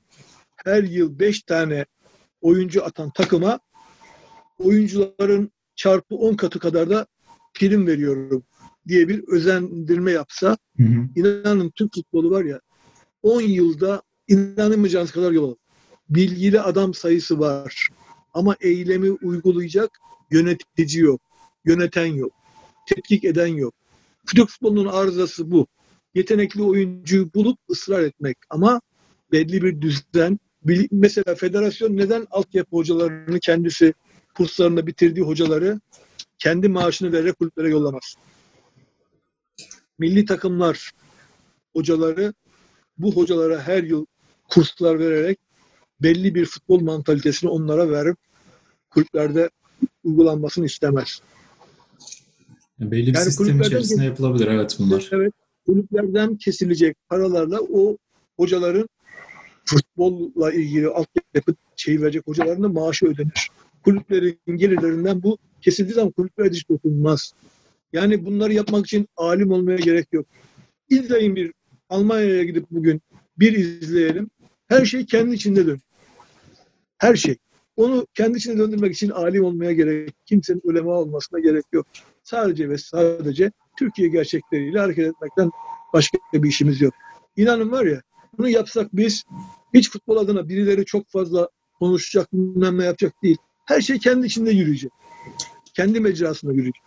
her yıl beş tane oyuncu atan takıma oyuncuların çarpı on katı kadar da prim veriyorum diye bir özendirme yapsa hı hı. inanın Türk futbolu var ya 10 yılda inanılmayacağınız kadar alır. Bilgili adam sayısı var. Ama eylemi uygulayacak yönetici yok. Yöneten yok. Tetkik eden yok. Türk futbolunun arızası bu. Yetenekli oyuncuyu bulup ısrar etmek ama belli bir düzen. Mesela federasyon neden altyapı hocalarını kendisi kurslarında bitirdiği hocaları kendi maaşını vererek kulüplere yollamaz? Milli takımlar hocaları bu hocalara her yıl kurslar vererek belli bir futbol mantalitesini onlara verip kulüplerde uygulanmasını istemez. Belli bir yani sistem içerisinde yapılabilir evet bunlar. Evet. Kulüplerden kesilecek paralarla o hocaların futbolla ilgili altyapı şeyi verecek hocaların da maaşı ödenir. Kulüplerin gelirlerinden bu kesildiği zaman kulüpler hiç dokunmaz. Yani bunları yapmak için alim olmaya gerek yok. İzleyin bir Almanya'ya gidip bugün bir izleyelim. Her şey kendi içinde dön. Her şey. Onu kendi içine döndürmek için alim olmaya gerek, kimsenin ulema olmasına gerek yok. Sadece ve sadece Türkiye gerçekleriyle hareket etmekten başka bir işimiz yok. İnanın var ya, bunu yapsak biz hiç futbol adına birileri çok fazla konuşacak, bilmem ne yapacak değil. Her şey kendi içinde yürüyecek. Kendi mecrasında yürüyecek.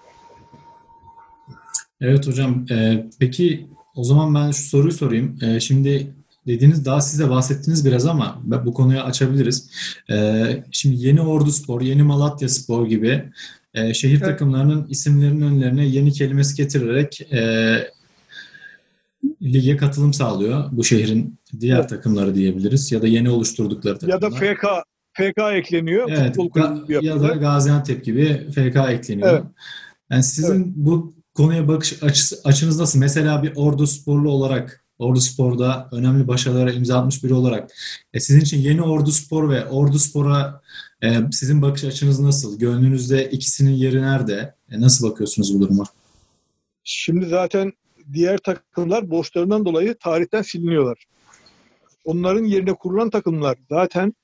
Evet hocam. E, peki o zaman ben şu soruyu sorayım. E, şimdi dediğiniz daha size bahsettiniz biraz ama bu konuyu açabiliriz. Ee, şimdi yeni Ordu Spor, yeni Malatya Spor gibi e, şehir evet. takımlarının isimlerinin önlerine yeni kelimesi getirerek e, lige katılım sağlıyor. Bu şehrin diğer evet. takımları diyebiliriz ya da yeni oluşturdukları takımlar. Ya da FK FK ekleniyor. Evet, ga- ya da Gaziantep gibi FK ekleniyor. Evet. Yani sizin evet. bu konuya bakış açısı, açınız nasıl? Mesela bir Ordu Sporlu olarak Ordu Spor'da önemli başarılara imza atmış biri olarak e, sizin için yeni Ordu Spor ve Ordu Spor'a e, sizin bakış açınız nasıl? Gönlünüzde ikisinin yeri nerede? E, nasıl bakıyorsunuz bu duruma? Şimdi zaten diğer takımlar borçlarından dolayı tarihten siliniyorlar. Onların yerine kurulan takımlar zaten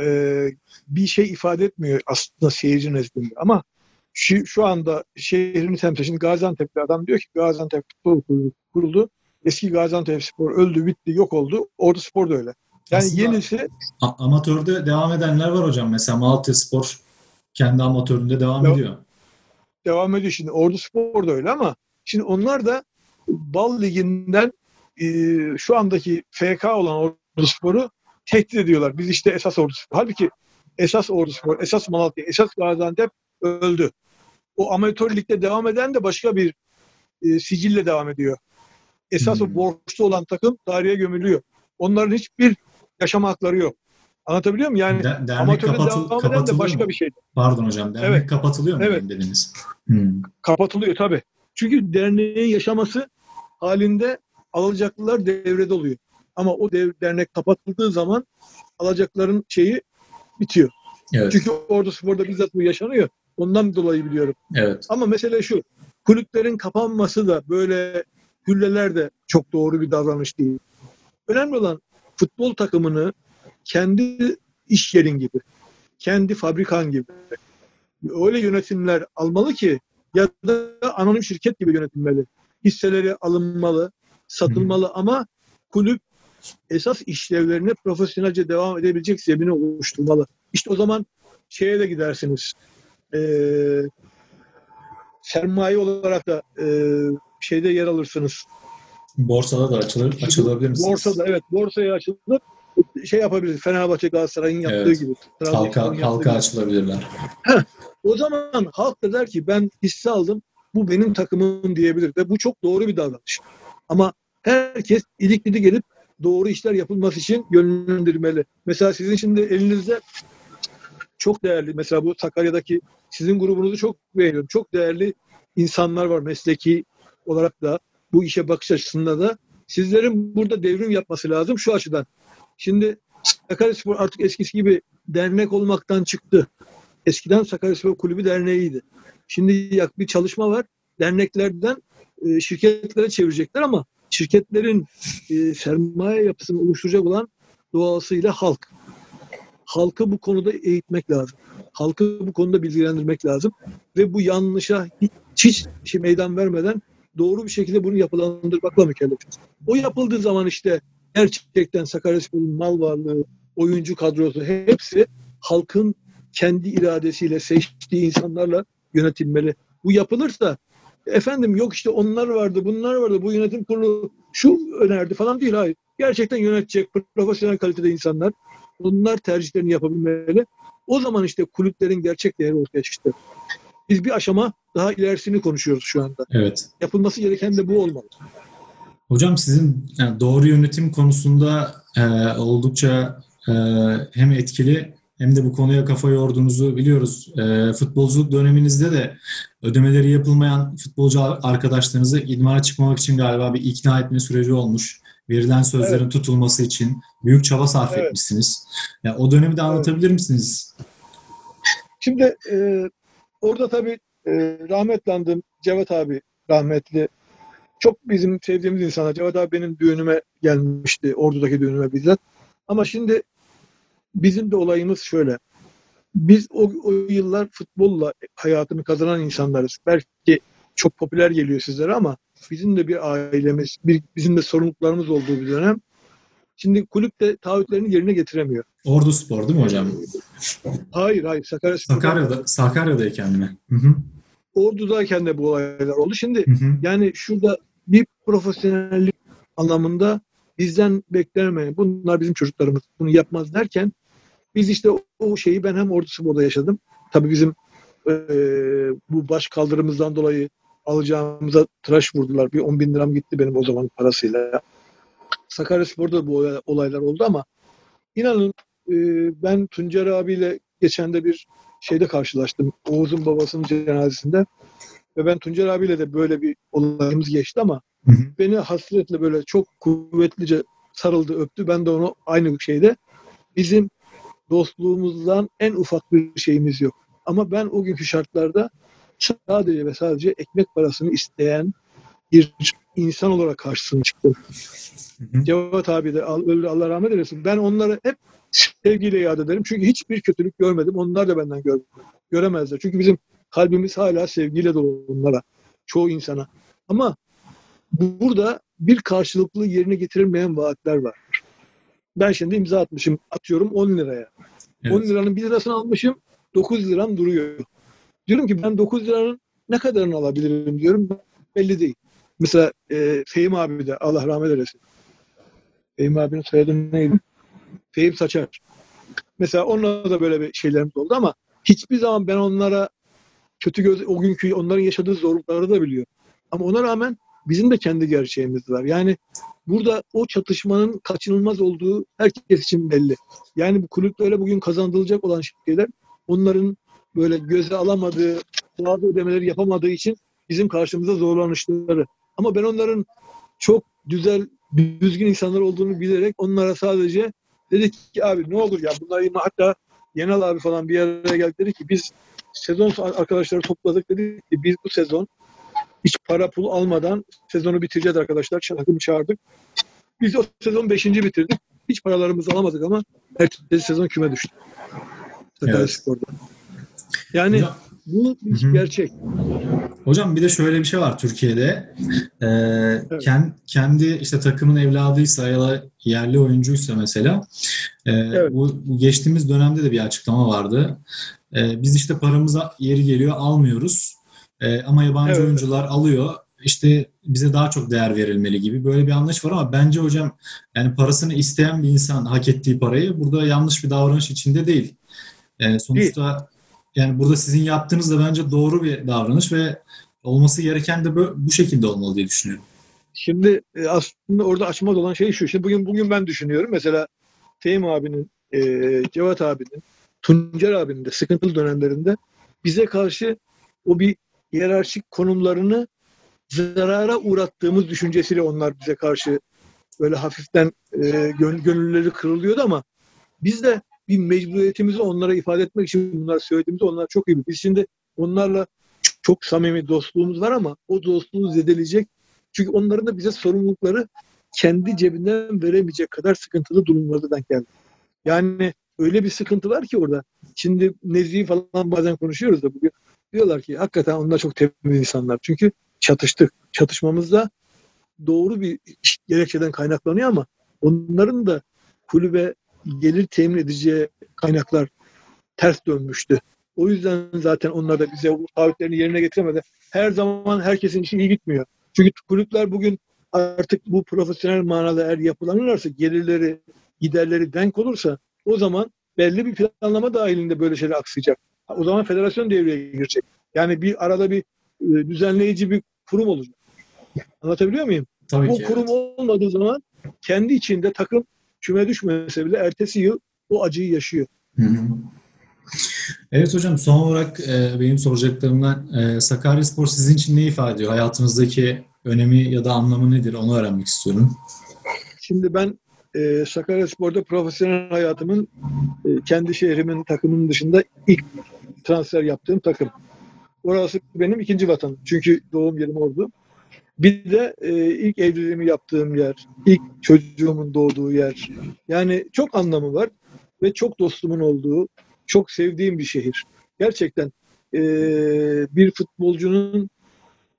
e, bir şey ifade etmiyor aslında seyirci nezdinde. Ama şu, şu anda şehrini temsil için Gaziantep'li adam diyor ki Gaziantep futbol kuruldu. Eski Gaziantep Spor öldü, bitti, yok oldu. Ordu Spor da öyle. Yani Aslında yenisi... Amatörde devam edenler var hocam. Mesela Malatya Spor kendi amatöründe devam dev- ediyor. Devam ediyor şimdi. Ordu Spor da öyle ama şimdi onlar da Bal Ligi'nden e, şu andaki FK olan Ordu Spor'u tehdit ediyorlar. Biz işte esas Ordu Spor. Halbuki esas Ordu Spor, esas Malatya, esas Gaziantep öldü. o amatör ligde devam eden de başka bir e, sicille devam ediyor. Esas Hmm. o borçlu olan takım tarihe gömülüyor. Onların hiçbir yaşama hakları yok. Anlatabiliyor muyum? Yani De- dernek amatörde kapatıl, devam eden de başka mu? bir şey. Pardon hocam, dernek Evet. kapatılıyor mu Evet. dediniz? Hmm. Kapatılıyor tabii. Çünkü derneğin yaşaması halinde alacaklılar devrede oluyor. Ama o dev, dernek kapatıldığı zaman alacakların şeyi bitiyor. Evet, Çünkü Ordu Spor'da bizzat bu yaşanıyor. Ondan dolayı biliyorum. evet. Ama mesele şu. Kulüplerin kapanması da böyle hülleler de çok doğru bir davranış değil. Önemli olan futbol takımını kendi iş yerin gibi, kendi fabrikan gibi öyle yönetimler almalı ki ya da anonim şirket gibi yönetilmeli. Hisseleri alınmalı, satılmalı ama kulüp esas işlevlerine profesyonelce devam edebilecek zemini oluşturmalı. İşte o zaman şeye de gidersiniz. Ee, sermaye olarak da e, şeyde yer alırsınız. Borsada da açılır, açılabilir misiniz? Borsada evet borsaya açılıp şey yapabiliriz. Fenerbahçe Galatasaray'ın yaptığı Evet. gibi. Halka, halka gibi. açılabilirler. O zaman halk da der ki ben hisse aldım. Bu benim takımım diyebilir ve bu çok doğru bir davranış. Ama herkes ilikli gelip doğru işler yapılması için yönlendirmeli. Mesela sizin şimdi elinizde çok değerli mesela bu Sakarya'daki sizin grubunuzu çok beğeniyorum. Çok değerli insanlar var mesleki olarak da bu işe bakış açısında da sizlerin burada devrim yapması lazım şu açıdan. Şimdi Sakaryaspor artık eskisi gibi dernek olmaktan çıktı. Eskiden Sakaryaspor Kulübü derneğiydi. Şimdi bir çalışma var. Derneklerden e, şirketlere çevirecekler ama şirketlerin e, sermaye yapısını oluşturacak olan doğasıyla halk. Halkı bu konuda eğitmek lazım. Halkı bu konuda bilgilendirmek lazım. Ve bu yanlışa hiç, hiç şey meydan vermeden doğru bir şekilde bunu yapılandırmakla mükellefiz. O yapıldığı zaman işte gerçekten Sakaryaspor'un mal varlığı, oyuncu kadrosu hepsi halkın kendi iradesiyle seçtiği insanlarla yönetilmeli. Bu yapılırsa efendim yok işte onlar vardı, bunlar vardı, bu yönetim kurulu şu önerdi falan değil. Hayır. Gerçekten yönetecek profesyonel kalitede insanlar bunlar tercihlerini yapabilmeli. O zaman işte kulüplerin gerçek değeri ortaya çıktı. Biz bir aşama daha ilerisini konuşuyoruz şu anda. Evet. Yapılması gereken de bu olmalı. Hocam sizin yani doğru yönetim konusunda e, oldukça e, hem etkili hem de bu konuya kafa yorduğunuzu biliyoruz. E, futbolculuk döneminizde de ödemeleri yapılmayan futbolcu arkadaşlarınızı idmana çıkmamak için galiba bir ikna etme süreci olmuş. Verilen sözlerin tutulması için büyük çaba sarf Evet. etmişsiniz. Ya o dönemi de anlatabilir misiniz? Şimdi e, orada tabii e, rahmetli andığım Cevat abi rahmetli çok bizim sevdiğimiz insanlar. Cevat abi benim düğünüme gelmişti. Ordu'daki düğünüme bizzat. Ama şimdi bizim de olayımız şöyle. Biz o, o yıllar futbolla hayatını kazanan insanlarız. Belki çok popüler geliyor sizlere ama bizim de bir ailemiz, bir, bizim de sorumluluklarımız olduğu bir dönem. Şimdi kulüp de taahhütlerini yerine getiremiyor. Ordu Spor değil mi hocam? Hayır hayır Sakaryaspor'da Sakarya'da, Sakarya'dayken mi? Hı hı. Ordu'dayken de bu olaylar oldu. Şimdi Hı hı. yani şurada bir profesyonellik anlamında bizden beklenmeyen bunlar bizim çocuklarımız bunu yapmaz derken biz işte o, şeyi ben hem Ordu Spor'da yaşadım. Tabii bizim eee, bu baş kaldırımızdan dolayı alacağımıza tıraş vurdular. Bir 10 bin liram gitti benim o zaman parasıyla. Sakaryaspor'da da bu olay- olaylar oldu ama inanın eee, ben Tuncer abiyle geçen de bir şeyde karşılaştım. Oğuz'un babasının cenazesinde. Ve ben Tuncer abiyle de böyle bir olayımız geçti ama Hı hı. beni hasretle böyle çok kuvvetlice sarıldı, öptü. Ben de onu aynı şeyde. Bizim dostluğumuzdan en ufak bir şeyimiz yok. Ama ben o günkü şartlarda sadece ve sadece ekmek parasını isteyen bir insan olarak karşısına. Hı hı. Cevat abi de öldü Allah rahmet eylesin. Ben onları hep sevgiyle yad ederim. Çünkü hiçbir kötülük görmedim. Onlar da benden gör, göremezler. Çünkü bizim kalbimiz hala sevgiyle dolu onlara. Çoğu insana. Ama bu- burada bir karşılıklı yerine getirilmeyen vaatler var. Ben şimdi imza atmışım. Atıyorum 10 liraya. 10 Evet. liranın 1 lirasını almışım. 9 liram duruyor. Diyorum ki ben 9 liranın ne kadarını alabilirim diyorum. Belli değil. Mesela e, Fehim abi de Allah rahmet eylesin. Fehim abinin soyadı neydi? Fehim Saçar. Mesela onunla da böyle bir şeylerimiz oldu ama hiçbir zaman ben onlara kötü göz, o günkü onların yaşadığı zorlukları da biliyor. Ama ona rağmen bizim de kendi gerçeğimiz var. Yani burada o çatışmanın kaçınılmaz olduğu herkes için belli. Yani bu kulüplere bugün kazandırılacak olan şeyler onların böyle göze alamadığı, bazı ödemeleri yapamadığı için bizim karşımıza zorlanışları. Ama ben onların çok güzel, düzgün insanlar olduğunu bilerek onlara sadece dedik ki abi ne olur ya bunları hatta Yenal abi falan bir araya geldi dedi ki biz sezon arkadaşları topladık dedik ki biz bu sezon hiç para pul almadan sezonu bitireceğiz arkadaşlar. Takımı çağırdık. Biz o sezon 5. bitirdik. Hiç paralarımızı alamadık ama ertesi sezon küme düştü. Evet. Spor'da. Yani ya, bu bir hı. gerçek. Hocam bir de şöyle bir şey var Türkiye'de. Ee, evet. kend, kendi işte takımın evladıysa ya da yerli oyuncuysa mesela e, evet. bu, bu geçtiğimiz dönemde de bir açıklama vardı. E, biz işte paramıza yeri geliyor almıyoruz. E, ama yabancı evet. oyuncular alıyor. İşte bize daha çok değer verilmeli gibi böyle bir anlayış var ama bence hocam yani parasını isteyen bir insan hak ettiği parayı burada yanlış bir davranış içinde değil. E, sonuçta yani burada sizin yaptığınız da bence doğru bir davranış ve olması gereken de bu şekilde olmalı diye düşünüyorum. Şimdi e, aslında orada açmaz olan şey şu. Şimdi bugün bugün ben düşünüyorum. Mesela Fehim abinin, e, Cevat abinin, Tuncer abinin de sıkıntılı dönemlerinde bize karşı o bir hiyerarşik konumlarını zarara uğrattığımız düşüncesiyle onlar bize karşı böyle hafiften e, gönülleri kırılıyordu ama biz de bir mecburiyetimizi onlara ifade etmek için bunları söylediğimizde onlar çok iyi. Biz şimdi onlarla çok samimi dostluğumuz var ama o dostluğu zedeleyecek. Çünkü onların da bize sorumlulukları kendi cebinden veremeyecek kadar sıkıntılı durumlardan geldi. Yani öyle bir sıkıntı var ki orada. Şimdi Nezih'i falan bazen konuşuyoruz da bugün. Diyorlar ki hakikaten onlar çok temiz insanlar. Çünkü çatıştık. Çatışmamızda doğru bir gerekçeden kaynaklanıyor ama onların da kulübe gelir temin edeceği kaynaklar ters dönmüştü. O yüzden zaten onlar da bize bu taahhütlerini yerine getiremedi. Her zaman herkesin işi iyi gitmiyor. Çünkü kulüpler bugün artık bu profesyonel manada eğer yapılanırlarsa gelirleri, giderleri denk olursa o zaman belli bir planlama dahilinde böyle şeyler aksayacak. O zaman federasyon devreye girecek. Yani bir arada bir e, düzenleyici bir kurum olacak. Anlatabiliyor muyum? Tabii bu ki, kurum evet. olmadığı zaman kendi içinde takım küme düşmese bile ertesi yıl o acıyı yaşıyor. Hı hı. Evet hocam son olarak e, benim soracaklarımdan e, Sakaryaspor sizin için ne ifade ediyor? Hayatınızdaki önemi ya da anlamı nedir? Onu öğrenmek istiyorum. Şimdi ben e, Sakaryaspor'da profesyonel hayatımın e, kendi şehrimin takımının dışında ilk transfer yaptığım takım. Orası benim ikinci vatan. Çünkü doğum yerim oldu. Bir de e, ilk evliliğimi yaptığım yer, ilk çocuğumun doğduğu yer. Yani çok anlamı var ve çok dostumun olduğu, çok sevdiğim bir şehir. Gerçekten e, bir futbolcunun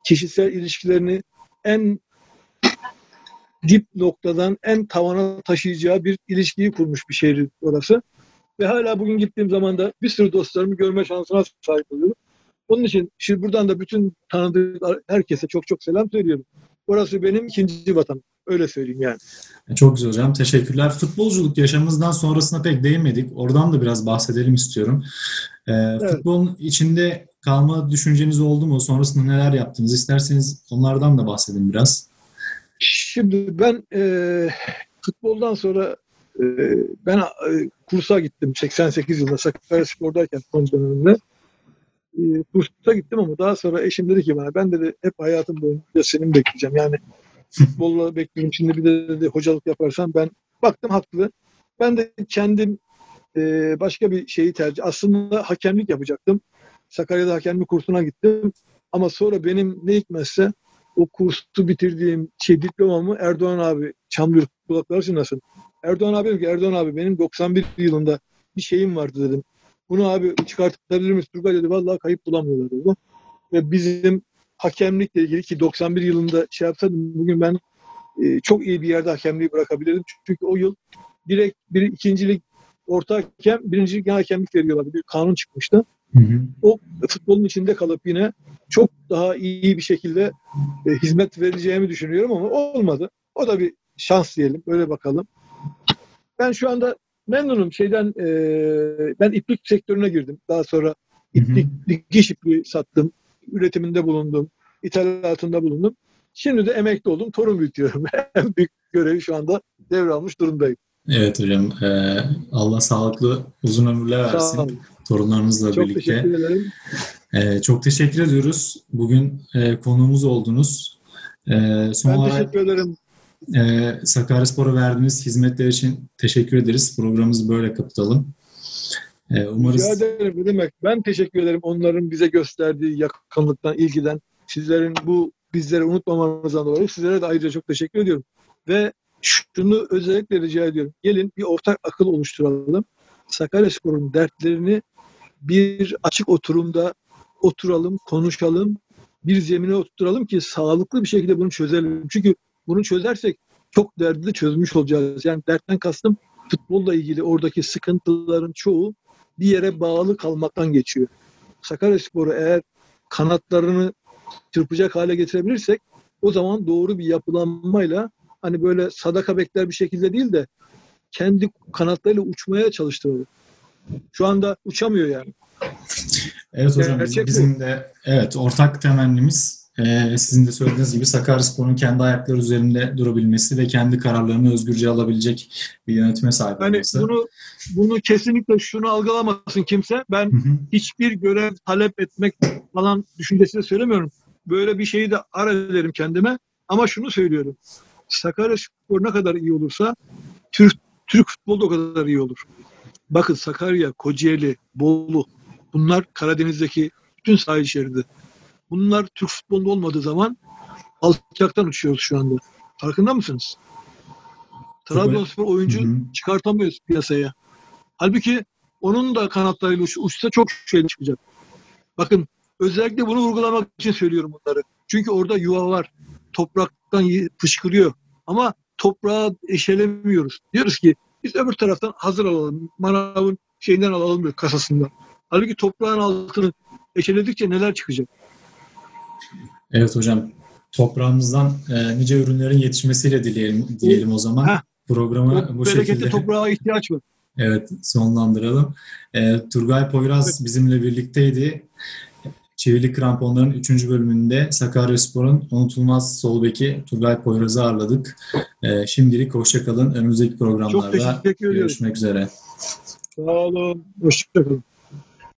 kişisel ilişkilerini en dip noktadan en tavana taşıyacağı bir ilişkiyi kurmuş bir şehir orası. Ve hala bugün gittiğim zaman da bir sürü dostlarımı görme şansına sahip oluyorum. Onun için şimdi buradan da bütün tanıdığım herkese çok çok selam söylüyorum. Orası benim ikinci vatan. Öyle söyleyeyim yani. E, çok güzel hocam. Teşekkürler. Futbolculuk yaşamımızdan sonrasına pek değinmedik. Oradan da biraz bahsedelim istiyorum. Ee, evet. Futbolun içinde kalma düşünceniz oldu mu? Sonrasında neler yaptınız? İsterseniz onlardan da bahsedin biraz. Şimdi ben e, futboldan sonra e, ben e, kursa gittim 88 yılında Sakarya Spor'dayken son döneminde e, kursa gittim ama daha sonra eşim dedi ki bana ben dedi hep hayatım boyunca senin bekleyeceğim. Yani futbolla bekliyorum. Şimdi bir de dedi, hocalık yaparsam ben baktım haklı. Ben de kendim e, başka bir şeyi tercih. Aslında hakemlik yapacaktım. Sakarya'da hakemlik kursuna gittim. Ama sonra benim ne hikmetse o kursu bitirdiğim şey diplomamı Erdoğan abi Çamlıurt kulakları çınlasın. Erdoğan abi dedim ki Erdoğan abi benim 91 yılında bir şeyim vardı dedim. Bunu abi çıkartabilir misin? Turgay dedi vallahi kayıp bulamıyorlar dedi. Ve bizim hakemlikle ilgili ki 91 yılında şey yapsaydım bugün ben e, çok iyi bir yerde hakemliği bırakabilirdim. Çünkü o yıl direkt bir ikincilik orta hakem, birincilik yan hakemlik veriyorlar. Bir kanun çıkmıştı. Hı hı. O futbolun içinde kalıp yine çok daha iyi bir şekilde e, hizmet vereceğimi düşünüyorum ama olmadı. O da bir şans diyelim. Böyle bakalım. Ben şu anda memnunum şeyden e, ben iplik sektörüne girdim. Daha sonra. Dik, dikiş ipi sattım. Üretiminde bulundum. İthalatında bulundum. Şimdi de emekli oldum. Torun büyütüyorum. en büyük görevi şu anda devralmış durumdayım. Evet hocam. e, Allah sağlıklı uzun ömürler versin. Torunlarınızla Çok birlikte. teşekkür ederim. E, çok teşekkür ediyoruz. Bugün e, konuğumuz oldunuz. E, son Ben olarak teşekkür ederim. E, Sakaryaspor'a verdiğiniz hizmetler için teşekkür ederiz. Programımızı böyle kapatalım. E, umarız Rica ederim. Ne demek? Ben teşekkür ederim onların bize gösterdiği yakınlıktan, ilgiden. Sizlerin bu bizleri unutmamanızdan dolayı sizlere de ayrıca çok teşekkür ediyorum. Ve şunu özellikle rica ediyorum. Gelin bir ortak akıl oluşturalım. Sakaryaspor'un dertlerini bir açık oturumda oturalım, konuşalım. Bir zemine oturtalım ki sağlıklı bir şekilde bunu çözelim. Çünkü bunu çözersek çok derdi de çözmüş olacağız. Yani dertten kastım futbolla ilgili oradaki sıkıntıların çoğu bir yere bağlı kalmaktan geçiyor. Sakaryaspor'u eğer kanatlarını çırpacak hale getirebilirsek o zaman doğru bir yapılanmayla hani böyle sadaka bekler bir şekilde değil de kendi kanatlarıyla uçmaya çalıştıralım. Şu anda uçamıyor yani. Evet hocam Gerçek bizim, bu. bizim de evet ortak temennimiz e, sizin de söylediğiniz gibi Sakaryaspor'un kendi ayakları üzerinde durabilmesi ve kendi kararlarını özgürce alabilecek bir yönetime sahip Hani olması. bunu bunu kesinlikle şunu algılamasın kimse. Ben Hı hı. hiçbir görev talep etmek falan düşüncesiyle söylemiyorum. Böyle bir şeyi de ara ederim kendime. Ama şunu söylüyorum. Sakaryaspor ne kadar iyi olursa Türk Türk futbolu da o kadar iyi olur. Bakın Sakarya, Kocaeli, Bolu bunlar Karadeniz'deki bütün sahil şeridi. Bunlar Türk futbolunda olmadığı zaman alçaktan uçuyoruz şu anda. Farkında mısınız? Trabzonspor oyuncu Hı hı. çıkartamıyoruz piyasaya. Halbuki onun da kanatlarıyla uç, uçsa çok şey çıkacak. Bakın özellikle bunu vurgulamak için söylüyorum bunları. Çünkü orada yuva var. Topraktan fışkırıyor. Ama toprağı eşelemiyoruz. Diyoruz ki biz öbür taraftan hazır alalım. Manavın şeyinden alalım diyor kasasından. Halbuki toprağın altını eşeledikçe neler çıkacak? Evet hocam toprağımızdan e, nice ürünlerin yetişmesiyle dileyelim, diyelim o zaman. Heh. Programı bu bereketli şekilde toprağa ihtiyaç var. evet sonlandıralım. E, Turgay Poyraz bizimle birlikteydi. Çivili Kramponların 3. bölümünde Sakaryaspor'un unutulmaz sol beki Turgay Poyraz'ı ağırladık. E, şimdilik hoşçakalın. Önümüzdeki programlarda görüşmek üzere. Sağ olun. Hoşçakalın.